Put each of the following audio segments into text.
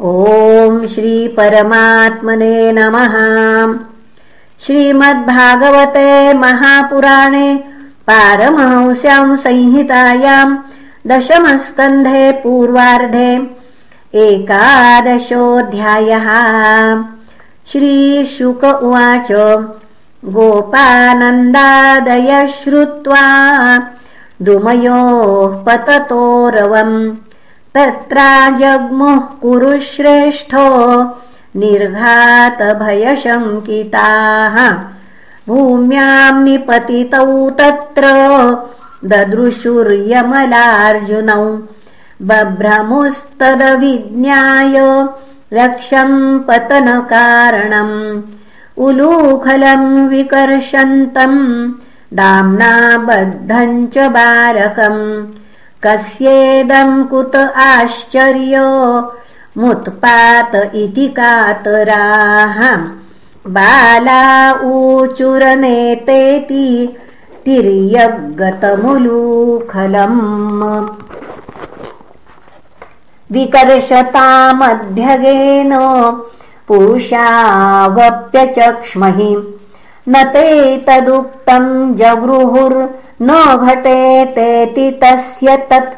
ॐ श्रीपरमात्मने नमः। श्रीमद्भागवते महापुराणे पारमहंस्यां संहितायां दशमस्कन्धे पूर्वार्धे एकादशोऽध्यायः। श्रीशुक उवाच गोपानन्दादय श्रुत्वा द्रुमयोः पततोरवम् तत्रा जग्मुः कुरुश्रेष्ठो निर्घातभयशङ्किताः। भूम्यां निपतितौ तत्र ददृशुर्यमलार्जुनौ। बभ्रमुस्तदविज्ञाय रक्षम् पतनकारणम्। उलूखलम् विकर्षन्तम् दाम्ना बद्धम् च बालकम् कस्येदम् कुत आश्चर्यो मुत्पात इति कातराः। बाला ऊचुरनेतेति तिर्यगतमुलूखलम् विकर्षतामध्यगेन पुरुषावप्यचक्ष्महि न ते तदुक्तम् जगृहुर्न घटेतेति तस्य तत्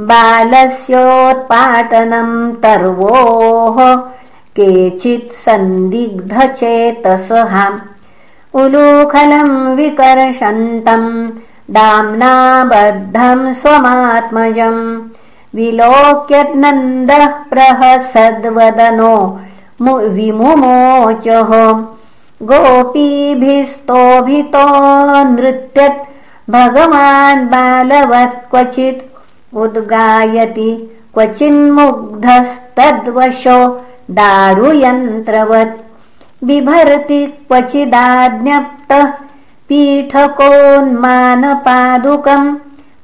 बालस्योत्पाटनम् तर्वोः केचित् सन्दिग्धचेतसः। उलूखलम् विकर्षन्तम् दाम्नाबद्धम् स्वमात्मजम् विलोक्यनन्दः प्रहसद्वदनो विमुमोचः। गोपीभिस्तोभितो नृत्यत् भगवान् बालवत् क्वचित् उद्गायति क्वचिन्मुग्धस्तद्वशो दारुयन्त्रवत्। बिभर्ति क्वचिदाज्ञप्तः पीठकोन्मानपादुकम्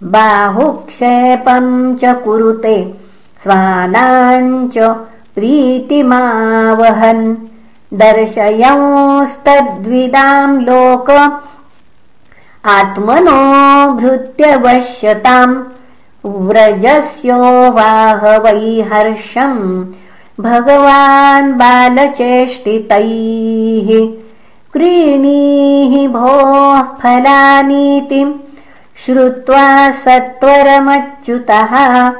बाहुक्षेपम् च कुरुते स्वानाञ्च प्रीतिमावहन्। दर्शयंस्तद्विदाम् लोक आत्मनो भृत्यवश्यताम् व्रजस्यो वाहवैहर्षम् भगवान् बालचेष्टितैः। क्रीणीः भोः फलानीतिम्। श्रुत्वा सत्वरमच्युतः।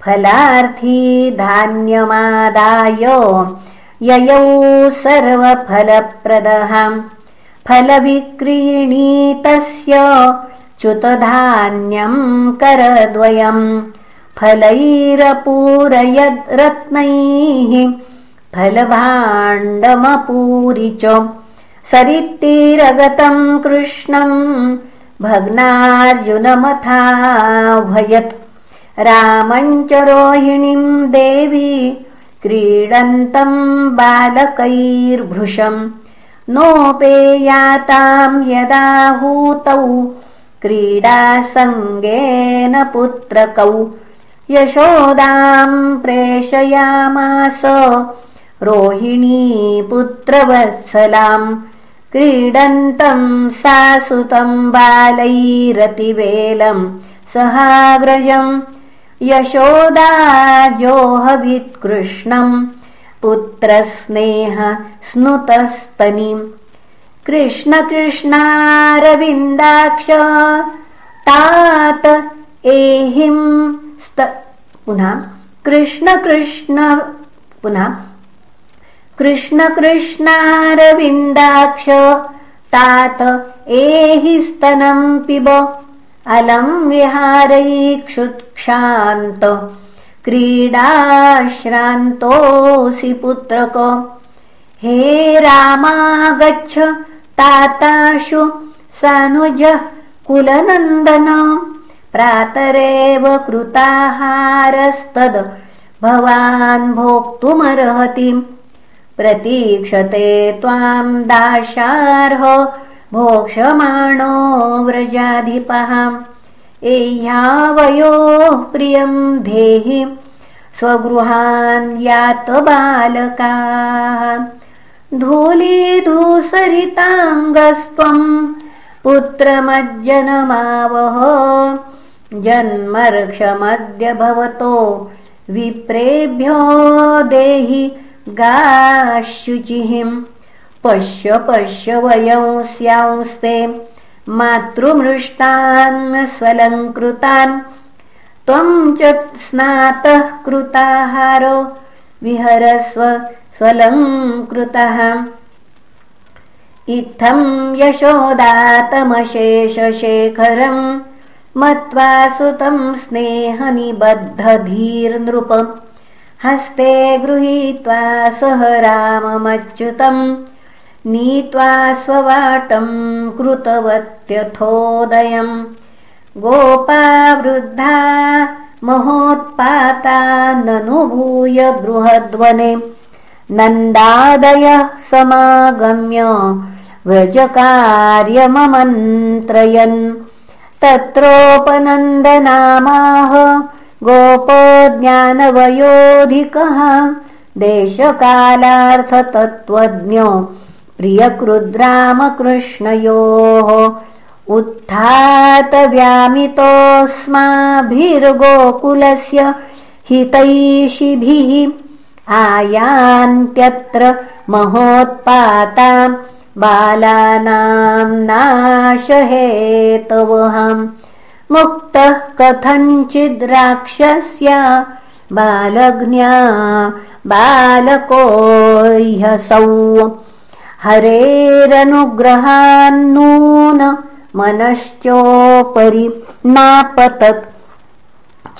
फलार्थी धान्यमादाय। ययौ सर्वफलप्रदः फलविक्रीणीतस्य च्युतधान्यम् करद्वयम् फलैरपूरयद्रत्नैः फलभाण्डमपूरि च सरित्तीरगतम् कृष्णम् भग्नार्जुनमथाभयत् रामञ्च रोहिणीम् देवी क्रीडन्तम् बालकैर्भृशम् नोपेयाताम् यदाहूतौ क्रीडासङ्गेन पुत्रकौ। यशोदाम् प्रेषयामास रोहिणी पुत्रवत्सलाम् क्रीडन्तम् सासुतम् बालैरतिवेलम् सहाग्रजम् यशोदाजोहवित्कृष्णम् पुत्रस्नेह स्नुतस्तनीम्। कृष्णकृष्णारविन्दाक्ष तात एहिं स्त पुनः कृष्णकृष्ण पुनः कृष्णकृष्णारविन्दाक्ष तात एहि स्तनम् पिब अलम् विहारैक्षुत्क्षान्त क्रीडाश्रान्तोऽसि पुत्रक। हे रामागच्छ ताताशु सानुजः कुलनन्दन प्रातरेव कृताहारस्तद् भवान् भोक्तुमर्हति। प्रतीक्षते त्वाम् दाशार्ह भोक्षमाणो व्रजाधिपः एह्यावयोः प्रियम् धेहि स्वगृहान् यात बालकाः। धूलीधूसरिताङ्गस्त्वम् पुत्रमज्जनमावह जन्मर्क्षमद्य भवतो विप्रेभ्यो देहि गाशुचिः। पश्य पश्य वयं स्यांस्ते मातृमृष्टान् स्वलङ्कृतान्। त्वं च स्नातः कृताहारो विहरस्व स्वलङ्कृतः। इत्थं यशोदातमशेषशेखरम् मत्वा सुतं स्नेहनिबद्धधीर्नृप। हस्ते गृहीत्वा सह राममच्युतम् नीत्वा स्ववाटं कृतवत्यथोदयम्। गोपा वृद्धा महोत्पाता ननुभूय बृहद्वने। नन्दादयः समागम्य व्रजकार्यममन्त्रयन्। तत्रोपनन्दनामाह गोपज्ञानवयोधिकः। देशकालार्थतत्त्वज्ञो प्रियकृद्रामकृष्णयोः उत्थातव्यामितोऽस्माभिर्गोकुलस्य हितैषिभिः आयान्त्यत्र महोत्पाताम् बालानां नाशहेतवहम् मुक्तः कथञ्चिद्राक्षस्य बालज्ञा बालको ह्यसौ हरेरनुग्रहान्नून मनश्चोपरि नापतत्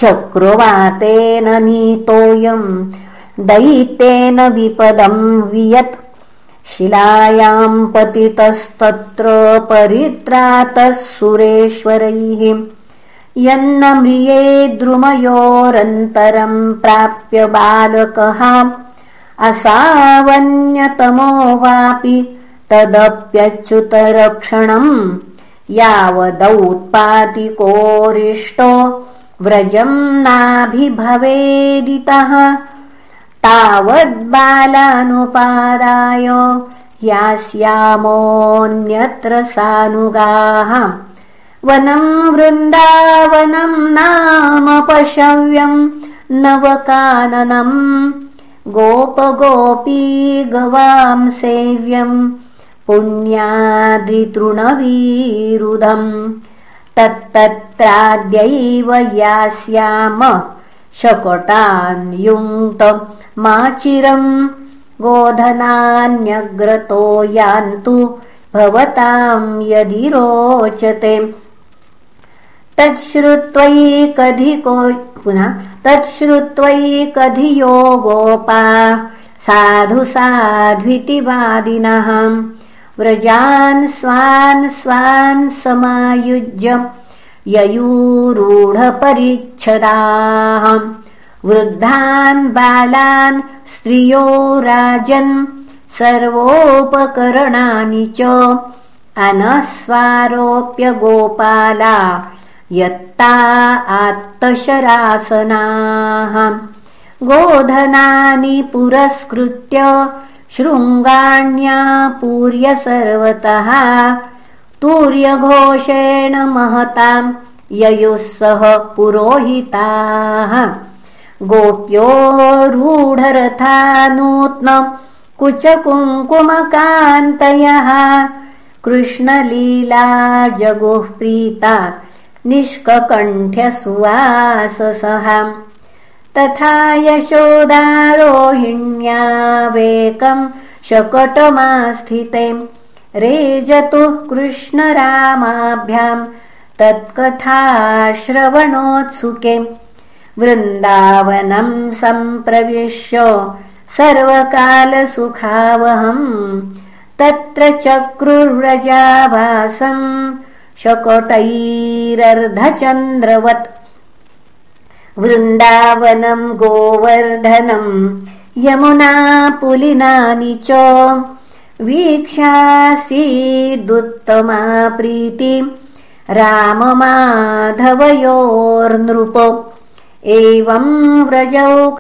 चक्रवातेन नीतोऽयम् दैतेन विपदं वियत् शिलायां पतितस्तत्र परित्रातः सुरेश्वरैः यन्न म्रिये द्रुमयोरन्तरं प्राप्य बालकः असावन्यतमो वापि तदप्यच्युतरक्षणम् यावदौत्पातिकोरिष्टो व्रजं नाभिभवेदितः। तावद्बालानुपादाय यास्यामोऽन्यत्र सानुगाः। वनं वृन्दावनं नाम पशव्यं नवकाननम् गोपगोपी गवां सेव्यम् पुण्याद्रितृणवीरुधम् तत्तत्राद्यैव यास्याम माचिरम् गोधनान्यग्रतो यान्तु भवतां यदि रोचते। तच्छ्रुत्वैकधिको पुनः तच्छ्रुत्वैकधियो गोपा साधु साध्विति वादिनः व्रजान् स्वान् स्वान् समायुज्य ययूरूढपरिच्छदाः। वृद्धान् बालान् स्त्रियो राजन् सर्वोपकरणानि च अनस्वारोप्य गोपाला यत्ता आत्तशरासनाः। गोधनानि पुरस्कृत्य शृङ्गाण्यापूर्य सर्वतः तूर्यघोषेण महताम् ययुः सह पुरोहिताः। गोप्योरूढरथा नूत्न कुचकुङ्कुमकान्तयः। कृष्णलीला जगुः प्रीता निष्ककण्ठ्यसुवाससः तथा यशोदारोहिण्यावेकम् शकटमास्थिते रेजतुः कृष्णरामाभ्याम् तत्कथाश्रवणोत्सुके। वृन्दावनम् सम्प्रविश्य सर्वकालसुखावहम्। तत्र चक्रुर्व्रजाभासम् शकटैरर्धचन्द्रवत्। वृन्दावनम् गोवर्धनम् यमुना पुलिनानि च वीक्षासीदुत्तमा प्रीति राममाधवयोर्नृप। एवं व्रजौ